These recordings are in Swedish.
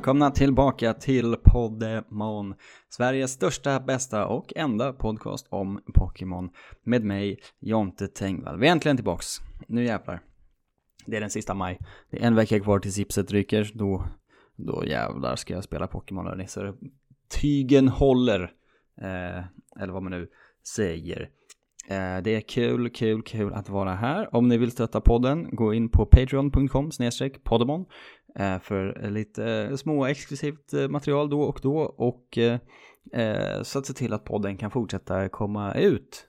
välkomna tillbaka till Poddemon. Sveriges största, bästa och enda podcast om Pokémon. Med mig, Jonte Tengvall. Vi är äntligen tillbaks. Nu jävlar. Det är den sista maj. Det är en vecka kvar tills gipset ryker. Då, då jävlar ska jag spela Pokémon hörni. Så tygen håller. Eh, eller vad man nu säger. Eh, det är kul, kul, kul att vara här. Om ni vill stötta podden, gå in på patreon.com snedstreck poddemon Eh, för lite eh, små exklusivt eh, material då och då och eh, så att se till att podden kan fortsätta komma ut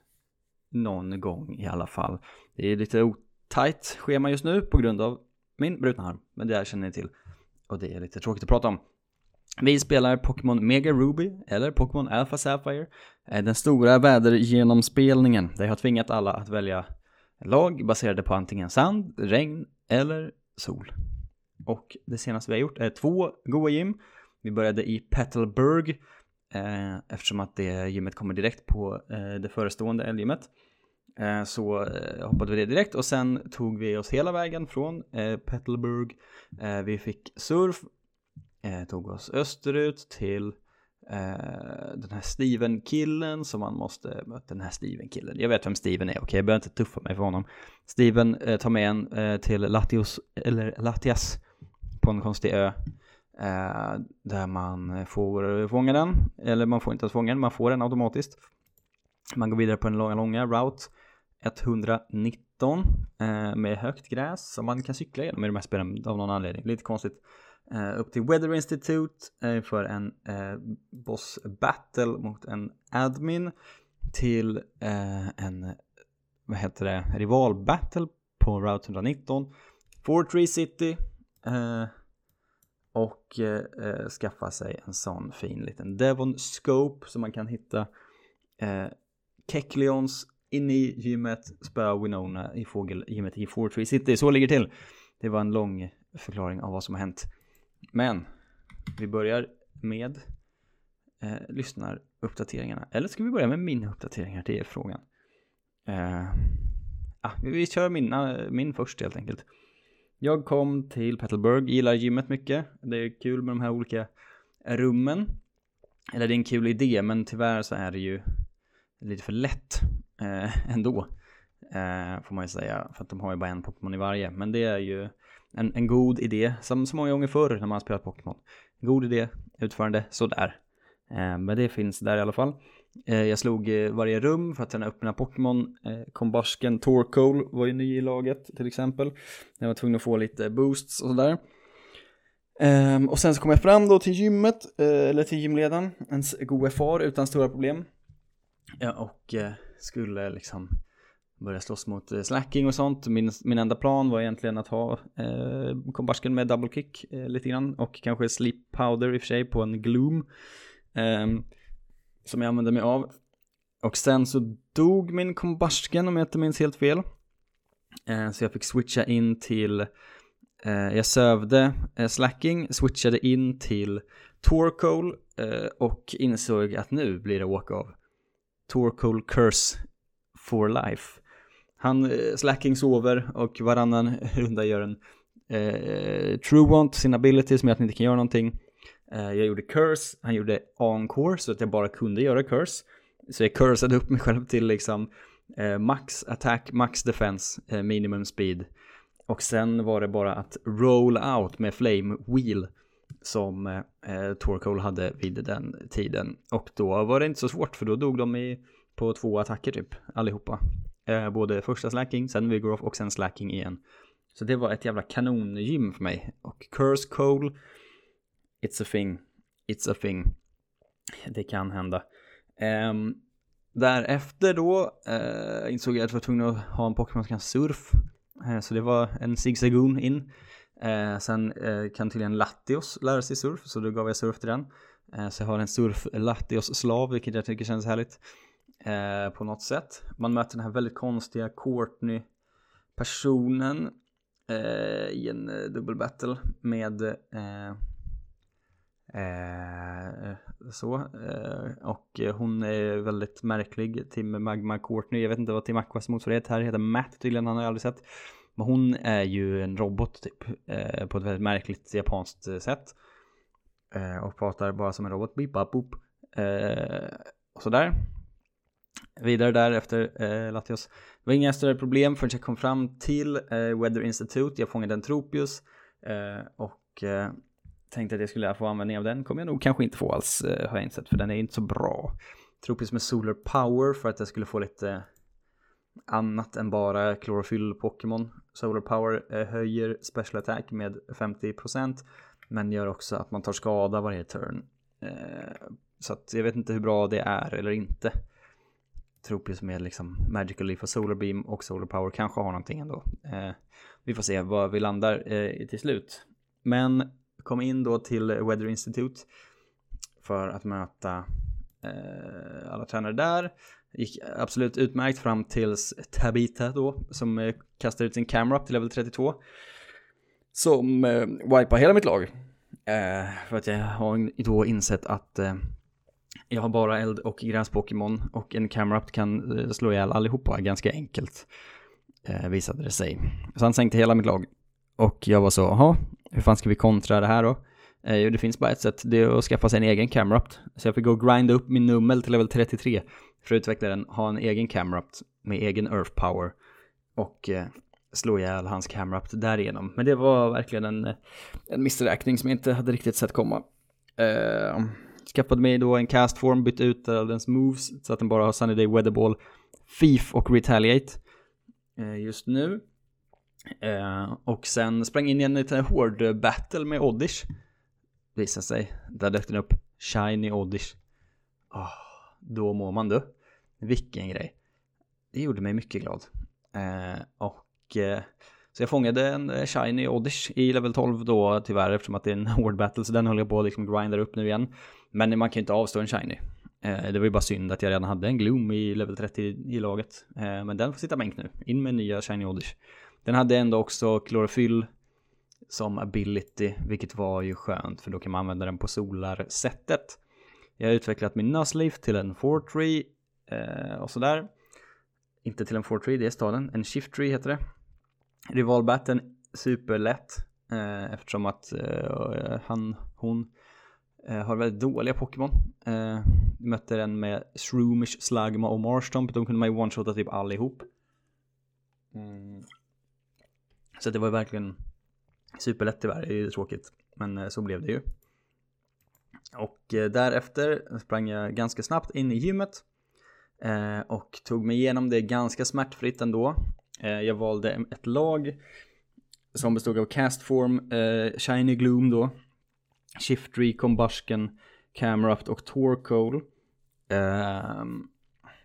någon gång i alla fall. Det är lite otajt schema just nu på grund av min brutna arm, men det här känner ni till och det är lite tråkigt att prata om. Vi spelar Pokémon Mega Ruby eller Pokémon Alpha Sapphire. Den stora vädergenomspelningen. Där jag har tvingat alla att välja lag baserade på antingen sand, regn eller sol. Och det senaste vi har gjort är två goa gym. Vi började i Petalburg eh, eftersom att det gymmet kommer direkt på eh, det förestående älggymmet. Eh, så eh, hoppade vi det direkt och sen tog vi oss hela vägen från eh, Petalburg. Eh, vi fick surf eh, tog oss österut till eh, den här Steven-killen som man måste möta. Den här Steven-killen, jag vet vem Steven är, okej okay? jag behöver inte tuffa mig för honom. Steven eh, tar med en eh, till Latios, eller Latias på en konstig ö. Eh, där man får fånga den, eller man får inte fånga den, man får den automatiskt. Man går vidare på den långa, långa route 119 eh, med högt gräs som man kan cykla igenom i de här spelen av någon anledning. Lite konstigt. Eh, upp till Weather Institute eh, för en eh, boss battle mot en admin till en, vad heter det, rival battle på Route 119 Fortree City Eh, och eh, skaffa sig en sån fin liten Devon Scope som man kan hitta eh, Kekleons inne i gymmet, spöa Winona i fågelgymmet i Fortree City. Så ligger det till. Det var en lång förklaring av vad som har hänt. Men vi börjar med eh, lyssnaruppdateringarna. Eller ska vi börja med mina uppdateringar? Det är frågan. Eh, ah, vi kör mina, min först helt enkelt. Jag kom till Petalburg, gillar gymmet mycket. Det är kul med de här olika rummen. Eller det är en kul idé, men tyvärr så är det ju lite för lätt eh, ändå. Eh, får man ju säga, för att de har ju bara en Pokémon i varje. Men det är ju en, en god idé, som så många gånger förr när man spelat Pokémon. God idé, utförande, sådär. Eh, men det finns där i alla fall. Eh, jag slog eh, varje rum för att träna upp mina Pokémon. Eh, kombasken Torkoal var ju ny i laget till exempel. Jag var tvungen att få lite boosts och sådär. Ehm, och sen så kom jag fram då till gymmet, eller till gymledaren, en god far utan stora problem. Ja, och skulle liksom börja slåss mot slacking och sånt. Min, min enda plan var egentligen att ha eh, kombasken med double kick eh, lite grann och kanske sleep powder i och för sig på en gloom. Eh, som jag använde mig av. Och sen så dog min kombasken om jag inte minns helt fel. Eh, så jag fick switcha in till, eh, jag sövde eh, slacking, switchade in till Torcoal eh, och insåg att nu blir det walk av. Torcoal curse for life. Han, eh, Slacking sover och varannan runda gör en eh, True Want, sin ability som gör att han inte kan göra någonting. Eh, jag gjorde Curse, han gjorde Encore så att jag bara kunde göra Curse. Så jag cursade upp mig själv till liksom eh, Max Attack, Max Defense, eh, Minimum Speed. Och sen var det bara att roll out med Flame Wheel som eh, eh Torkoal hade vid den tiden. Och då var det inte så svårt för då dog de i, på två attacker typ, allihopa. Eh, både första slacking, sen Vigoroth och sen slacking igen. Så det var ett jävla kanongym för mig. Och Curse Cole, it's a thing. It's a thing. Det kan hända. Um, därefter då uh, insåg jag att jag var tvungen att ha en Pokémon som kan surf. Uh, så det var en Zigzagoon in. Uh, sen kan tydligen Latios lära sig surf, så då gav jag surf till den. Så jag har en surf Latios slav, vilket jag tycker känns härligt på något sätt. Man möter den här väldigt konstiga Courtney personen i en eh, dubbelbattle med eh, så. Eh, och hon är väldigt märklig, Tim Magma Courtney. Jag vet inte vad Tim Aquas motsvarighet här heter, Matt tydligen, han har jag aldrig sett. Men hon är ju en robot typ, eh, på ett väldigt märkligt japanskt sätt. Eh, och pratar bara som en robot. Beep, bap, boop. Eh, och sådär. Vidare där efter eh, Latios. Det var inga större problem förrän jag kom fram till eh, Weather Institute. Jag fångade en Tropius. Eh, och eh, tänkte att jag skulle få användning av den. Kommer jag nog kanske inte få alls eh, har jag insett. För den är inte så bra. Tropiskt med Solar Power för att jag skulle få lite eh, annat än bara klorofyll-Pokémon. Solar Power eh, höjer Special Attack med 50% men gör också att man tar skada varje turn. Så att jag vet inte hur bra det är eller inte. Tropius med liksom Magical Leaf och Solar Beam och Solar Power kanske har någonting ändå. Eh, vi får se var vi landar till slut. Men kom in då till Weather Institute för att möta eh, alla tränare där. Gick absolut utmärkt fram tills Tabita då, som eh, kastade ut sin camera upp till level 32. Som eh, wipar hela mitt lag. Eh, för att jag har då insett att eh, jag har bara eld och gräs-Pokémon och en camera up kan eh, slå ihjäl allihopa ganska enkelt. Eh, visade det sig. Så han sänkte hela mitt lag. Och jag var så, jaha, hur fan ska vi kontra det här då? Eh, det finns bara ett sätt, det är att skaffa sig en egen camera up. Så jag fick gå och grinda upp min nummel till level 33 för att utveckla den, ha en egen camera med egen earth power och eh, slå ihjäl hans camera därigenom. Men det var verkligen en, eh, en missräkning som jag inte hade riktigt sett komma. Eh, skaffade mig då en castform, bytte ut dens moves så att den bara har Sunny Day Weatherball, Thief och Retaliate eh, just nu. Eh, och sen sprang in i en liten hård battle med Oddish. Visade sig, där dök den upp, Shiny Oddish. Oh då mår man du. Vilken grej. Det gjorde mig mycket glad. Eh, och eh, så jag fångade en eh, Shiny Oddish i level 12 då tyvärr eftersom att det är en hård battle så den håller jag på att liksom grindar upp nu igen. Men man kan ju inte avstå en Shiny. Eh, det var ju bara synd att jag redan hade en Gloom i level 30 i laget. Eh, men den får sitta bänk nu. In med nya Shiny Oddish. Den hade ändå också klorofyll som ability, vilket var ju skönt för då kan man använda den på solar-sättet. Jag har utvecklat min Nuzleaf till en Fortree eh, och sådär. Inte till en Fortree, det är staden. En Shift-Tree heter det. Rivalbatten, superlätt. Eh, eftersom att eh, han, hon eh, har väldigt dåliga Pokémon. Eh, mötte den med Shroomish, Slagma och Marstomp. De kunde man ju one-shota typ allihop. Mm. Så det var ju verkligen superlätt tyvärr, det är ju tråkigt. Men eh, så blev det ju. Och eh, därefter sprang jag ganska snabbt in i gymmet eh, och tog mig igenom det ganska smärtfritt ändå. Jag valde ett lag som bestod av Castform, Shiny Gloom då, Shiftry, Combustion, Camerupt och Torcoal. Ehm,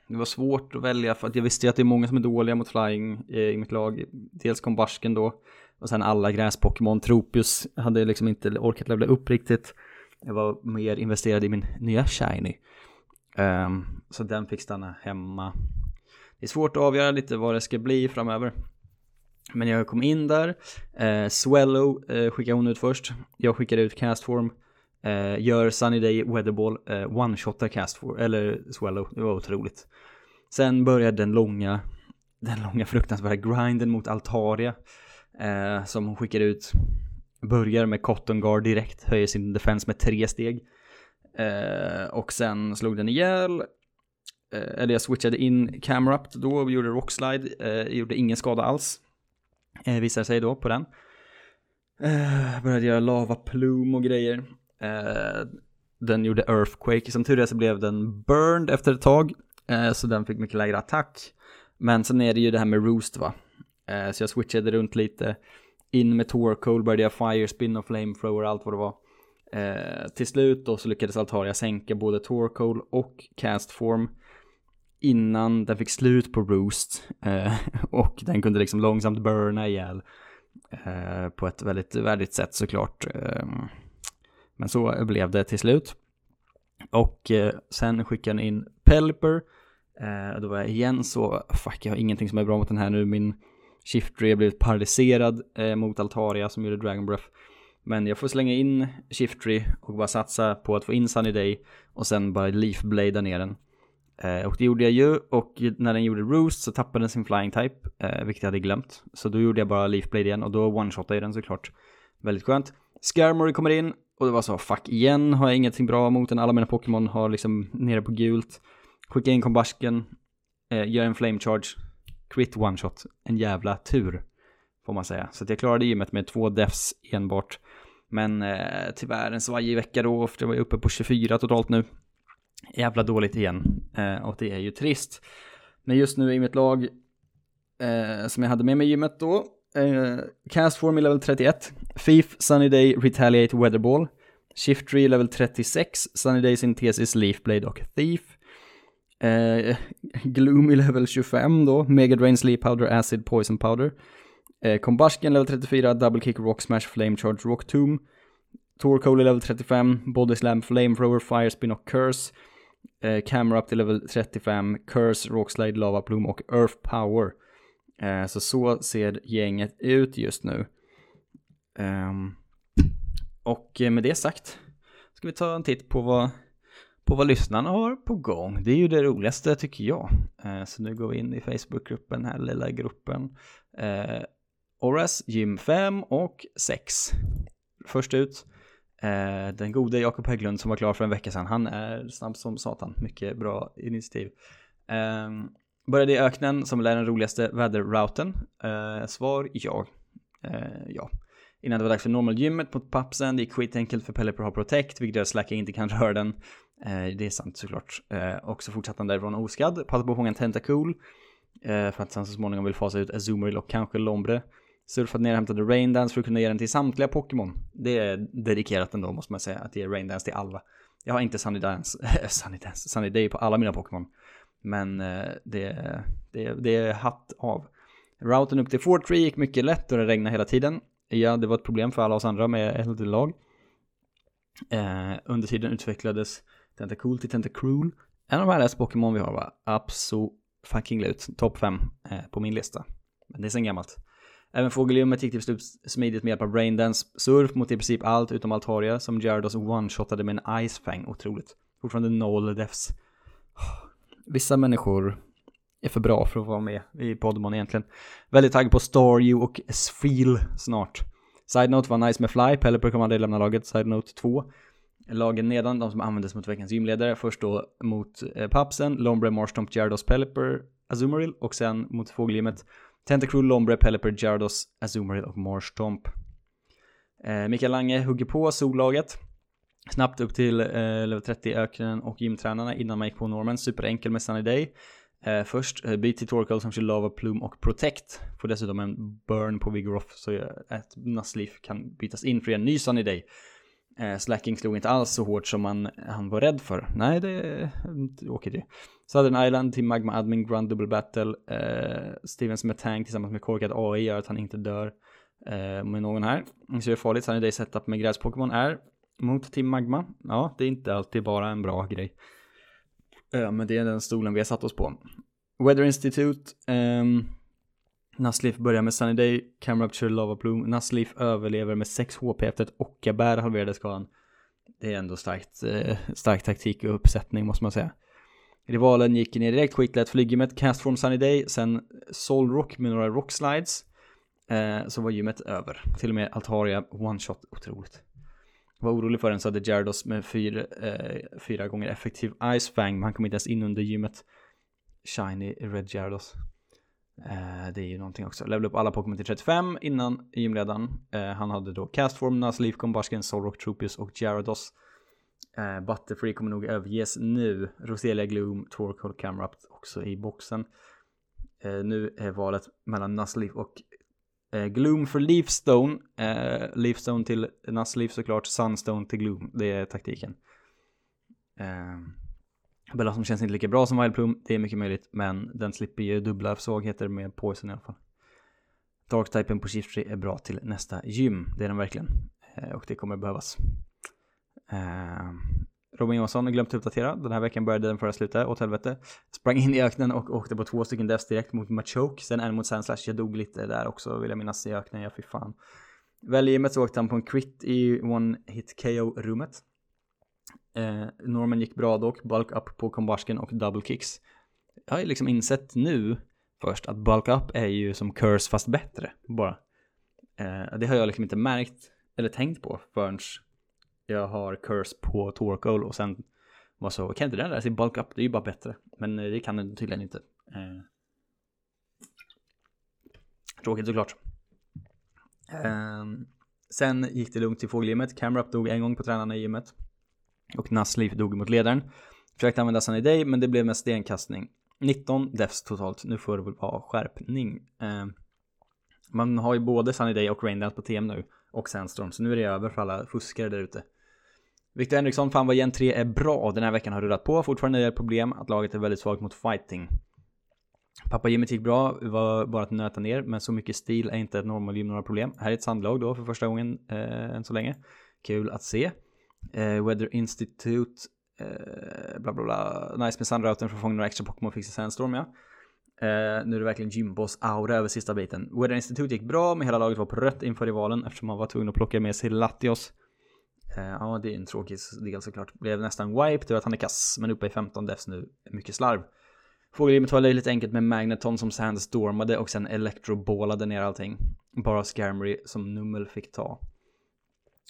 det var svårt att välja för att jag visste ju att det är många som är dåliga mot flying eh, i mitt lag. Dels Combustion då och sen alla gräs-Pokémon. Tropius hade liksom inte orkat levla upp riktigt. Jag var mer investerad i min nya Shiny. Um, så den fick stanna hemma. Det är svårt att avgöra lite vad det ska bli framöver. Men jag kom in där. Eh, Swellow eh, skickade hon ut först. Jag skickade ut Castform. Eh, gör Sunny Day Weatherball. Eh, One-shotar Castfor, eller Swallow, Det var otroligt. Sen börjar den långa, den långa fruktansvärda grinden mot Altaria. Eh, som hon skickar ut Börjar med Cotton Guard direkt, höjer sin defense med tre steg. Eh, och sen slog den ihjäl. Eh, eller jag switchade in camera up då och gjorde rockslide. Eh, gjorde ingen skada alls. Eh, visade sig då på den. Eh, började göra lava plume och grejer. Eh, den gjorde earthquake. Som tur är så blev den burned efter ett tag. Eh, så den fick mycket lägre attack. Men sen är det ju det här med roost va. Eh, så jag switchade runt lite in med Torcoal började jag fire, spin och Flamethrower allt vad det var. Eh, till slut då så lyckades Altaria sänka både Torcoal och Castform innan den fick slut på Roost eh, och den kunde liksom långsamt burna ihjäl eh, på ett väldigt värdigt sätt såklart. Eh, men så blev det till slut. Och eh, sen skickade han in Pelper. Eh, då var jag igen så, fuck jag har ingenting som är bra mot den här nu. Min Shiftry har blivit paralyserad eh, mot Altaria som gjorde Dragon Breath. Men jag får slänga in Shiftry och bara satsa på att få in Sunny Day och sen bara Leafblada ner den. Eh, och det gjorde jag ju och när den gjorde Roost så tappade den sin Flying Type, eh, vilket jag hade glömt. Så då gjorde jag bara Leafblade igen och då one-shotade jag den såklart. Väldigt skönt. Skarmory kommer in och det var så, fuck igen har jag ingenting bra mot den. Alla mina Pokémon har liksom nere på gult. Skicka in kombasken, eh, gör en flame charge, crit one shot. En jävla tur, får man säga. Så att jag klarade gymmet med två defs enbart. Men eh, tyvärr en svajig vecka då, för jag var ju uppe på 24 totalt nu. Jävla dåligt igen, eh, och det är ju trist. Men just nu i mitt lag, eh, som jag hade med mig i gymmet då, Eh, Cast Form level 31, Thief, Sunny Day, Retaliate, Weatherball, Shift Tree level 36, Sunny Day, Synthesis, Leafblade och Thief. Eh, uh, Gloomy level 25 då, Mega Drain, Sleep Powder, Acid, Poison Powder. Eh, uh, Combustion level 34, Double Kick, Rock Smash, Flame Charge, Rock Tomb. Torcoli level 35, Body Slam, Flamethrower, Fire Spin och Curse. Uh, Camera up till level 35, Curse, Rock Slide, Lava Plume och Earth Power. Eh, så så ser gänget ut just nu. Ehm, och med det sagt ska vi ta en titt på vad, på vad lyssnarna har på gång. Det är ju det roligaste tycker jag. Eh, så nu går vi in i Facebookgruppen, här lilla gruppen. Eh, Oras, Gym 5 och 6. Först ut, eh, den gode Jakob Hägglund som var klar för en vecka sedan. Han är snabb som satan, mycket bra initiativ. Ehm, Började i öknen som lär den roligaste väderrouten. Eh, svar ja. Eh, ja. Innan det var dags för normalgymmet mot pappsen, det gick skitenkelt för Pelipper ha Protect, vilket gör att Slacka inte kan röra den. Eh, det är sant såklart. Eh, och så fortsatte han därifrån oskadd, passade på att fånga en Tentacool. Eh, för att sen så småningom vill fasa ut Azumarill och kanske Lombre. Surfade ner och hämtade Raindance för att kunna ge den till samtliga Pokémon. Det är dedikerat ändå måste man säga, att ge Raindance till alla. Jag har inte Sunny Dance, Sunny Dance, Sunny Day på alla mina Pokémon. Men eh, det, det, det är hatt av. Routen upp till Fort Tree gick mycket lätt och det regnade hela tiden. Ja, det var ett problem för alla oss andra med eldlag. Eh, under tiden utvecklades Tentacool till Tentacruel. En av de härligaste Pokémon vi har var absolut fucking lut. Topp 5 eh, på min lista. Men det är sen gammalt. Även fågelljummet gick till slut smidigt med hjälp av braindance, Surf mot i princip allt utom Altaria som Gyarados one-shotade med en Ice Fang. Otroligt. Fortfarande noll defs. Vissa människor är för bra för att vara med i Podmon egentligen. Väldigt taggad på Staryu och Sfeel snart. Side Note var nice med Fly, Pelipper kommer aldrig lämna laget. Side Note 2. Lagen nedan, de som användes mot veckans gymledare. Först då mot eh, Papsen, Lombre, Marstomp, Gyarados, Pelipper, Azumarill och sen mot fågelgymmet Tentacruel, Lombre, Pelipper, Gyarados, Azumarill och Marstomp. Eh, Mikael Lange hugger på sollaget. Snabbt upp till eh, level 30 öknen och gymtränarna innan man gick på normen. Superenkel med Sunny Day. Eh, först eh, byt till Torkoal som kör Lava Plume och Protect. Får dessutom en burn på Vigoroth så ett Nuzleaf kan bytas in för en ny Sunny Day. Eh, Slacking slog inte alls så hårt som man, han var rädd för. Nej, det eh, åker det. Southern Island till Magma Admin Grand Double Battle. Eh, Stevens med Tank tillsammans med korkad AI gör att han inte dör eh, med någon här. Så det är farligt. Sunny Day setup med gräs-Pokémon är mot Team Magma. Ja, det är inte alltid bara en bra grej. Men det är den stolen vi har satt oss på. Weather Institute. Ehm, um, Naslif börjar med Sunny Day, Camrupture, Lava Plume. Naslif överlever med 6 HP efter ett Ockabär halverade skadan. Det är ändå starkt, eh, stark taktik och uppsättning måste man säga. Rivalen gick ner direkt, skitlätt cast Castform Sunny Day, sen Solrock med några Rock Slides. Eh, så var gymmet över. Till och med Altaria One Shot, otroligt. Var orolig för den så hade Gyarados med fyra, eh, fyra gånger effektiv Ice Fang, men han kom inte ens in under gymmet. Shiny Red Gyarados. Eh, det är ju någonting också. Level upp alla Pokémon till 35 innan gymledaren. Eh, han hade då Castform, Nuzleaf, Combusken, Solrock, Tropius och Gyarados. Eh, Butterfree kommer nog överges nu. Roselia Gloom, Torkoal, Camerupt också i boxen. Eh, nu är valet mellan Nuzleaf och eh, Gloom för Leafstone. Eh, Leafstone till Nassleaf såklart, Sunstone till Gloom. Det är taktiken. Eh, Bella som känns inte lika bra som Wildplum, det är mycket möjligt, men den slipper ju dubbla svagheter med Poison i alla fall. Dark-typen på Shift är bra till nästa gym, det är den verkligen. Eh, och det kommer behövas. Ehm, Robin Johansson har glömt uppdatera. Den här veckan började den förra slutet, åt helvete. Sprang in i öknen och åkte på två stycken deaths direkt mot Machoke. Sen en mot Sandslash. Jag dog lite där också, vill jag minnas, i öknen. Ja, fy fan. Väl i så åkte han på en crit i one hit KO-rummet. Eh, Norman gick bra dock, bulk up på kombarsken och double kicks. Jag har ju liksom insett nu först att bulk up är ju som curse fast bättre bara. Eh, det har jag liksom inte märkt eller tänkt på förrän jag har Curse på Torkoal och sen var så, kan inte den lära sig bulk up? Det är ju bara bättre. Men eh, det kan den tydligen inte. Eh. Tråkigt såklart. Eh, sen gick det lugnt till fågelgymmet. Camrup dog en gång på tränarna i gymmet. Och Nassleaf dog mot ledaren. Försökte använda Sunny Day men det blev med stenkastning. 19 defs totalt. Nu får det väl vara skärpning. Eh, man har ju både Sunny Day och Raindance på TM nu. Och Sandstorm. Så nu är det över för alla fuskare där ute. Victor Henriksson, fan vad Gen 3 är bra. Den här veckan har rullat på. Fortfarande är det ett problem att laget är väldigt svagt mot fighting. Pappa Jimmy gick bra, var bara att nöta ner, men så mycket stil är inte ett normalgym några problem. Här är ett sandlag då för första gången eh, än så länge. Kul att se. Eh, Weather Institute, eh, bla bla bla. Nice med sandrouten för att fånga några extra Pokémon och fixa Sandstorm ja. Eh, nu är det verkligen gymbos-aura över sista biten. Weather Institute gick bra, men hela laget var på rött inför rivalen eftersom man var tvungen att plocka med sig Latios. Eh, ja, det är en tråkig del såklart. Blev nästan wiped, det var att han är kass, men uppe i 15 defs nu. Mycket slarv. Fågelgrimmet var lite enkelt med Magneton som sandstormade och sen elektrobålade ner allting. Bara Skarmory som Nummel fick ta.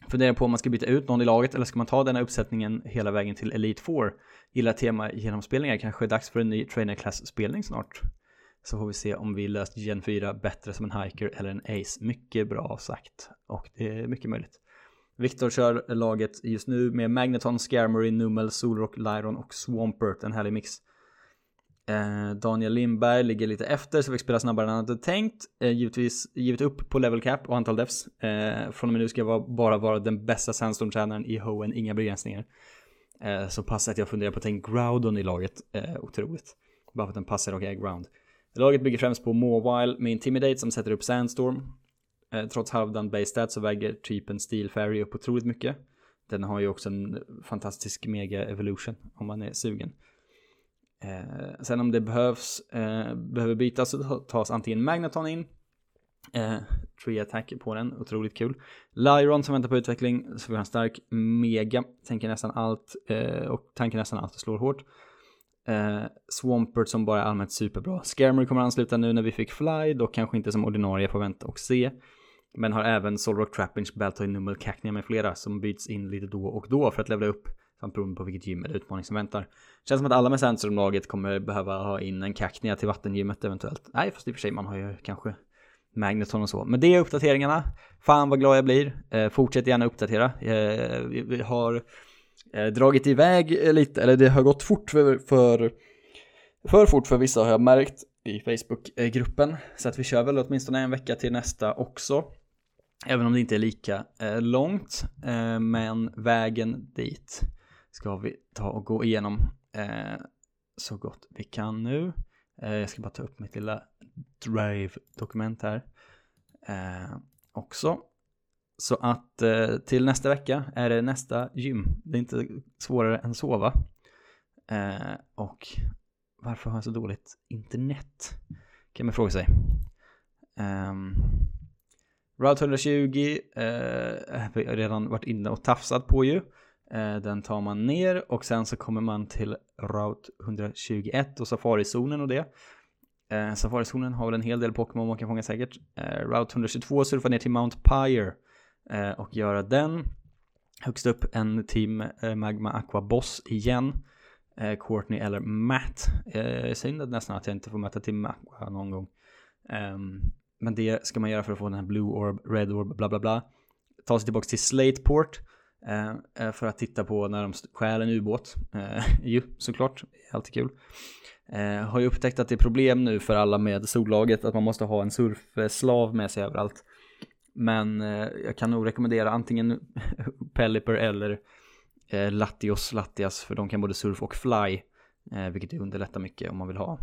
Funderar på om man ska byta ut någon i laget eller ska man ta denna uppsättningen hela vägen till Elite 4? Gillar tema genomspelningar, kanske är dags för en ny trainer class-spelning snart. Så får vi se om vi löst Gen 4 bättre som en hiker eller en ace. Mycket bra sagt. Och det är mycket möjligt. Viktor kör laget just nu med Magneton, Skarmory, Numel, Solrock, Lyron och Swampert. En härlig mix. Eh, Daniel Lindberg ligger lite efter så fick spela snabbare än han hade tänkt. Eh, givetvis givit upp på level cap och antal defs. Eh, från och med nu ska jag vara, bara vara den bästa sandstorm-tränaren i Hoen, inga begränsningar. Eh, så pass att jag funderar på att ta in Groudon i laget. Eh, otroligt. Bara för att den passar och är ground. Laget bygger främst på Mawile med Intimidate som sätter upp Sandstorm. Eh, trots halvdan base stat så väger typen Steel Fairy upp otroligt mycket. Den har ju också en fantastisk mega evolution om man är sugen. Eh, sen om det behövs, eh, behöver bytas så tas antingen Magneton in, eh, Tree Attack på den, otroligt kul. Lyron som väntar på utveckling, så vi har en stark Mega, tänker nästan allt eh, och tankar nästan allt och slår hårt. Eh, Swampert som bara är allmänt superbra. Skarmory kommer ansluta nu när vi fick Fly, dock kanske inte som ordinarie, får vänta och se. Men har även Solrock Trappinch, Baltoy, Numel, Cacnea med flera som byts in lite då och då för att levla upp samt beroende på vilket gym eller utmaning som väntar. Känns som att alla med Sandstorm-laget kommer behöva ha in en Cacnea till vattengymmet eventuellt. Nej, fast i och för sig, man har ju kanske Magneton och så. Men det är uppdateringarna. Fan vad glad jag blir. Eh, fortsätt gärna uppdatera. Eh, vi, vi, har eh, dragit iväg lite, eller det har gått fort för, för, för fort för vissa har jag märkt i Facebookgruppen. Så att vi kör väl åtminstone en vecka till nästa också. Även om det inte är lika eh, långt. Eh, men vägen dit ska vi ta och gå igenom eh, så gott vi kan nu. Eh, jag ska bara ta upp mitt lilla Drive-dokument här eh, också. Så att eh, till nästa vecka är det nästa gym. Det är inte svårare än så va? Eh, och varför har jag så dåligt internet? Kan man fråga sig. Eh, Route 120 eh, har vi redan varit inne och tafsat på ju. Eh, den tar man ner och sen så kommer man till Route 121 och Safari-zonen och det. Eh, Safari-zonen har väl en hel del Pokémon man kan fånga säkert. Eh, Route 122 surfar ner till Mount Pyre Eh, och göra den. Högst upp en Team eh, Magma Aqua Boss igen. Eh, Courtney eller Matt. Eh, synd nästan att jag inte får möta Team Aqua någon gång. Um, men det ska man göra för att få den här Blue Orb, Red Orb, bla bla bla. Ta sig tillbaka till Slateport. Eh, eh, för att titta på när de stjäl en ubåt. Eh, ju, såklart. Alltid kul. Eh, har ju upptäckt att det är problem nu för alla med sollaget att man måste ha en surfslav med sig överallt. Men eh, jag kan nog rekommendera antingen Pelliper eller eh, Latios Latias för de kan både surf och fly. Eh, vilket underlättar mycket om man vill ha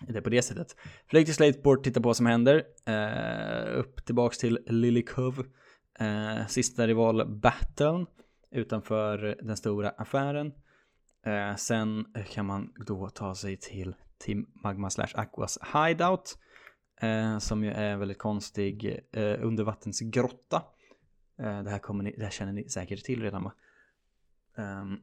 det på det sättet. Flyg till Slateport, titta på vad som händer. Eh, upp tillbaks till Lilikov. Eh, sista rival Battle utanför den stora affären. Eh, sen kan man då ta sig till Team Magma slash Aquas Hideout eh, som ju är en väldigt konstig eh, undervattensgrotta. Eh, det, här kommer ni, det här känner ni säkert till redan va? Ehm,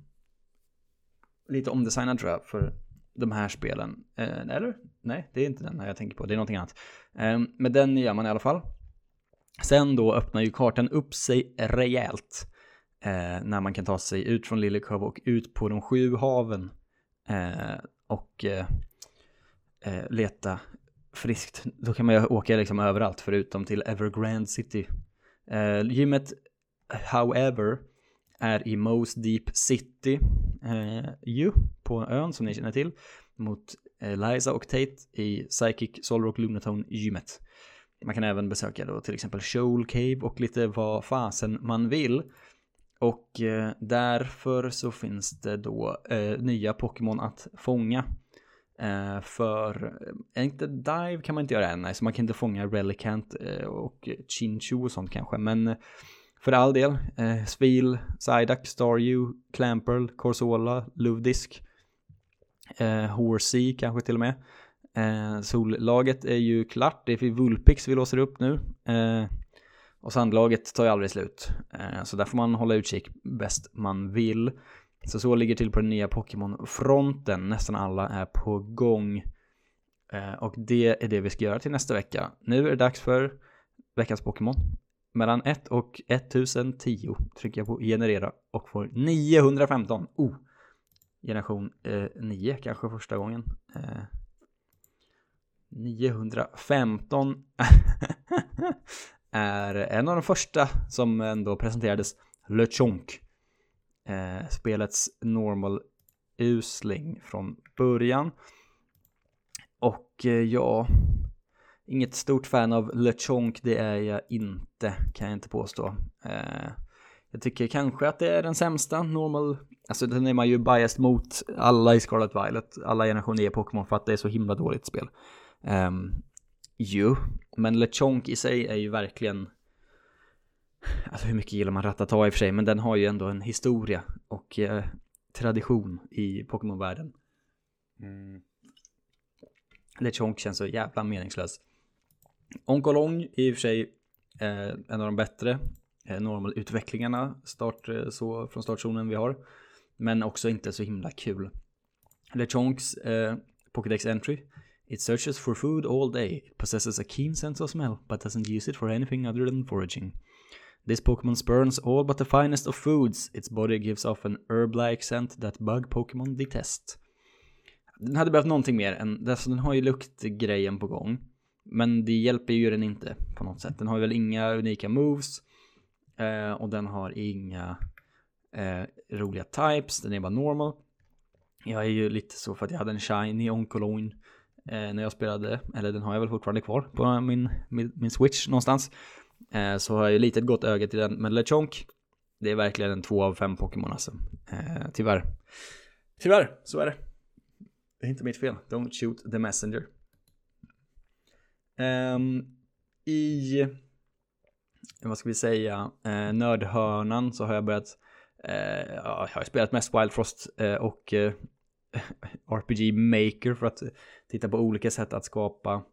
lite omdesignad tror jag för de här spelen. Eh, eller? Nej, det är inte den här jag tänker på, det är någonting annat. Eh, men den gör man i alla fall. Sen då öppnar ju kartan upp sig rejält. Eh, när man kan ta sig ut från Lillekov och ut på de sju haven. Eh, och eh, eh leta friskt. Då kan man ju åka liksom överallt förutom till Evergrande City. Eh, gymmet, however, är i Most Deep City eh, ju på ön som ni känner till mot eh, Liza och Tate i Psychic, Solrock Lunatone gymmet. Man kan även besöka då till exempel Shoal Cave och lite vad fasen man vill. Och eh, därför så finns det då eh, nya Pokémon att fånga. Eh, för, eh, inte Dive kan man inte göra än, nej, så man kan inte fånga Relicant eh, och Chinchu och sånt kanske, men eh, för all del, eh, Svil, Psyduck, Staryu, Clamperl, Corsola, Luvdisk, eh, Horsey kanske till och med. Eh, sollaget är ju klart, det är för Vulpix vi låser upp nu. Eh, och sandlaget tar ju aldrig slut. Eh, så där får man hålla utkik bäst man vill. Så så ligger till på den nya Pokémon-fronten. Nästan alla är på gång. Eh, och det är det vi ska göra till nästa vecka. Nu är det dags för veckans Pokémon. Mellan 1 och 1010 trycker jag på generera och får 915. Oh! Generation eh, 9 kanske första gången. Eh, 915 är en av de första som ändå presenterades. LeChonk. Eh, spelets normal usling från början. Och eh, ja, inget stort fan av LeChonk, det är jag inte, kan jag inte påstå. Eh, jag tycker kanske att det är den sämsta normal, alltså den är man ju biased mot alla i Scarlet Violet, alla generationer i Pokémon för att det är så himla dåligt spel. Ehm, um, ju, men LeChonk i sig är ju verkligen Alltså hur mycket gillar man Ratata i och för sig, men den har ju ändå en historia och eh, tradition i Pokémon-världen. Mm. LeChonk känns så jävla meningslös. Onkolong i och för sig eh, en av de bättre eh, normalutvecklingarna start, eh, så, från startzonen vi har. Men också inte så himla kul. LeChonks eh, Pokédex Entry It searches for food all day. It possesses a keen sense of smell, but doesn't use it for anything other than foraging. This Pokemon spurns all but the finest of foods. Its body gives off an herb-like scent that bug Pokemon detest. Den hade behövt någonting mer än, alltså den har ju luktgrejen på gång. Men det hjälper ju den inte på något sätt. Den har väl inga unika moves. Eh, och den har inga eh, roliga types. Den är bara normal. Jag är ju lite så för att jag hade en shiny onkoloin eh, när jag spelade, eller den har jag väl fortfarande kvar på min, min, min switch någonstans. Eh, så har jag ju lite ett gott öga till den, men LeChonk, det är verkligen en två av fem Pokémon alltså. Eh, tyvärr. Tyvärr, så är det. Det är inte mitt fel. Don't shoot the messenger. Um, I, vad ska vi säga, eh, nördhörnan så har jag börjat, eh, ja, jag har spelat mest Wild Frost eh, och eh, RPG Maker för att titta på olika sätt att skapa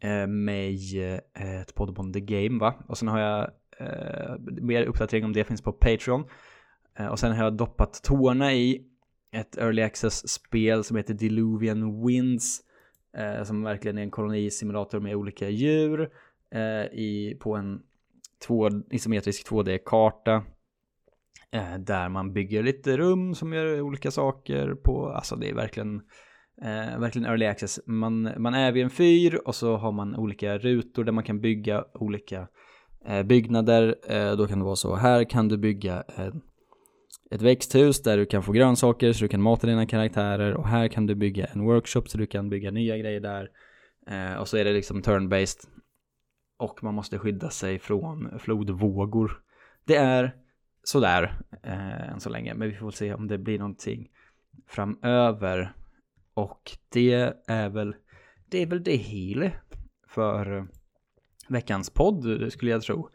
eh, mig eh, ett podd om The Game va. Och sen har jag eh, mer uppdatering om det finns på Patreon. Eh, och sen har jag doppat tårna i ett Early Access-spel som heter Diluvian Winds. Eh, som verkligen är en kolonisimulator med olika djur eh, i, på en två, isometrisk 2D-karta. Eh, där man bygger lite rum som gör olika saker på, alltså det är verkligen, eh, verkligen early access. Man, man är vid en fyr och så har man olika rutor där man kan bygga olika eh, byggnader. Eh, då kan det vara så, här kan du bygga ett växthus där du kan få grönsaker så du kan mata dina karaktärer och här kan du bygga en workshop så du kan bygga nya grejer där. Eh, och så är det liksom turn-based och man måste skydda sig från flodvågor. Det är sådär eh, än så länge. Men vi får se om det blir någonting framöver. Och det är väl det, är väl det hela för eh, veckans podd skulle jag tro.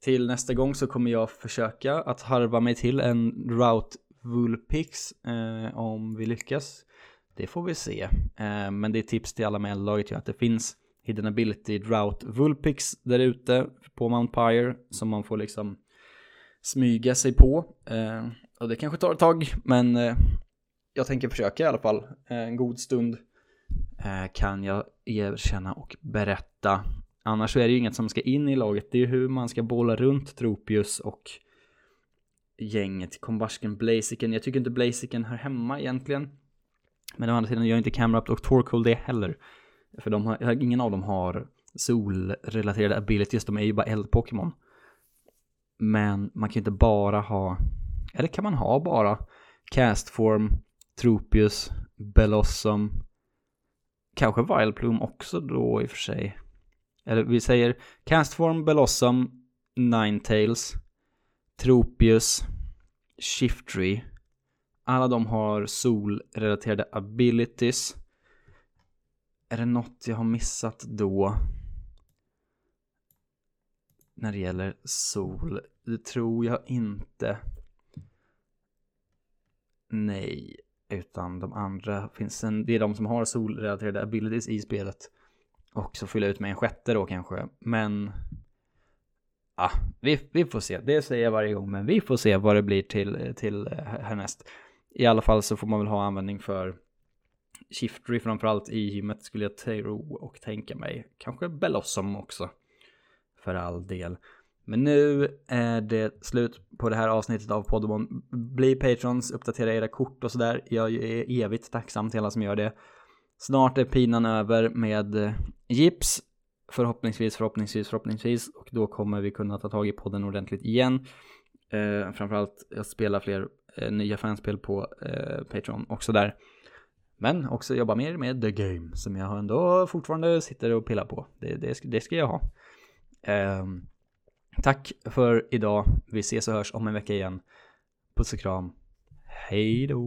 Till nästa gång så kommer jag försöka att harva mig till en Route Vulpix eh, om vi lyckas. Det får vi se. Eh, men det är tips till alla med laget ju att det finns Hidden Ability Route Vulpix där ute på Mount Pyre som man får liksom smyga sig på. Eh, och det kanske tar ett tag, men eh, jag tänker försöka i alla fall. Eh, en god stund eh, kan jag erkänna och berätta. Annars så är det ju inget som ska in i laget. Det är ju hur man ska bolla runt Tropius och gänget. Combustion Blaziken. Jag tycker inte Blaziken hör hemma egentligen. Men å andra sidan gör inte Camrapt och Torkoal det heller. För de har, ingen av dem har solrelaterade abilities, de är ju bara eld-Pokémon. Men man kan ju inte bara ha, eller kan man ha bara Castform, Tropius, Belossom, kanske Vileplume också då i och för sig. Eller vi säger Castform, Belossom, Ninetales, Tropius, Shiftry. Alla de har solrelaterade abilities. Är det något jag har missat då? När det gäller sol? Det tror jag inte. Nej, utan de andra finns en, det är de som har solrelaterade abilities i spelet. Och så fylla ut med en sjätte då kanske. Men ja, vi, vi får se. Det säger jag varje gång, men vi får se vad det blir till, till eh, härnäst. I alla fall så får man väl ha användning för Shiftry framförallt i gymmet skulle jag tro och tänka mig. Kanske Belossom också. För all del. Men nu är det slut på det här avsnittet av Podemon. Bli patrons, uppdatera era kort och sådär. Jag är evigt tacksam till alla som gör det. Snart är pinan över med eh, Gips. Förhoppningsvis, förhoppningsvis, förhoppningsvis. Och då kommer vi kunna ta tag i podden ordentligt igen. Eh, framförallt jag spelar fler eh, nya fanspel på eh, Patreon också där. Men också jobba mer med The Game som jag ändå fortfarande sitter och pillar på. Det, det, det ska jag ha. Eh, tack för idag. Vi ses och hörs om en vecka igen. Puss och kram. Hej då.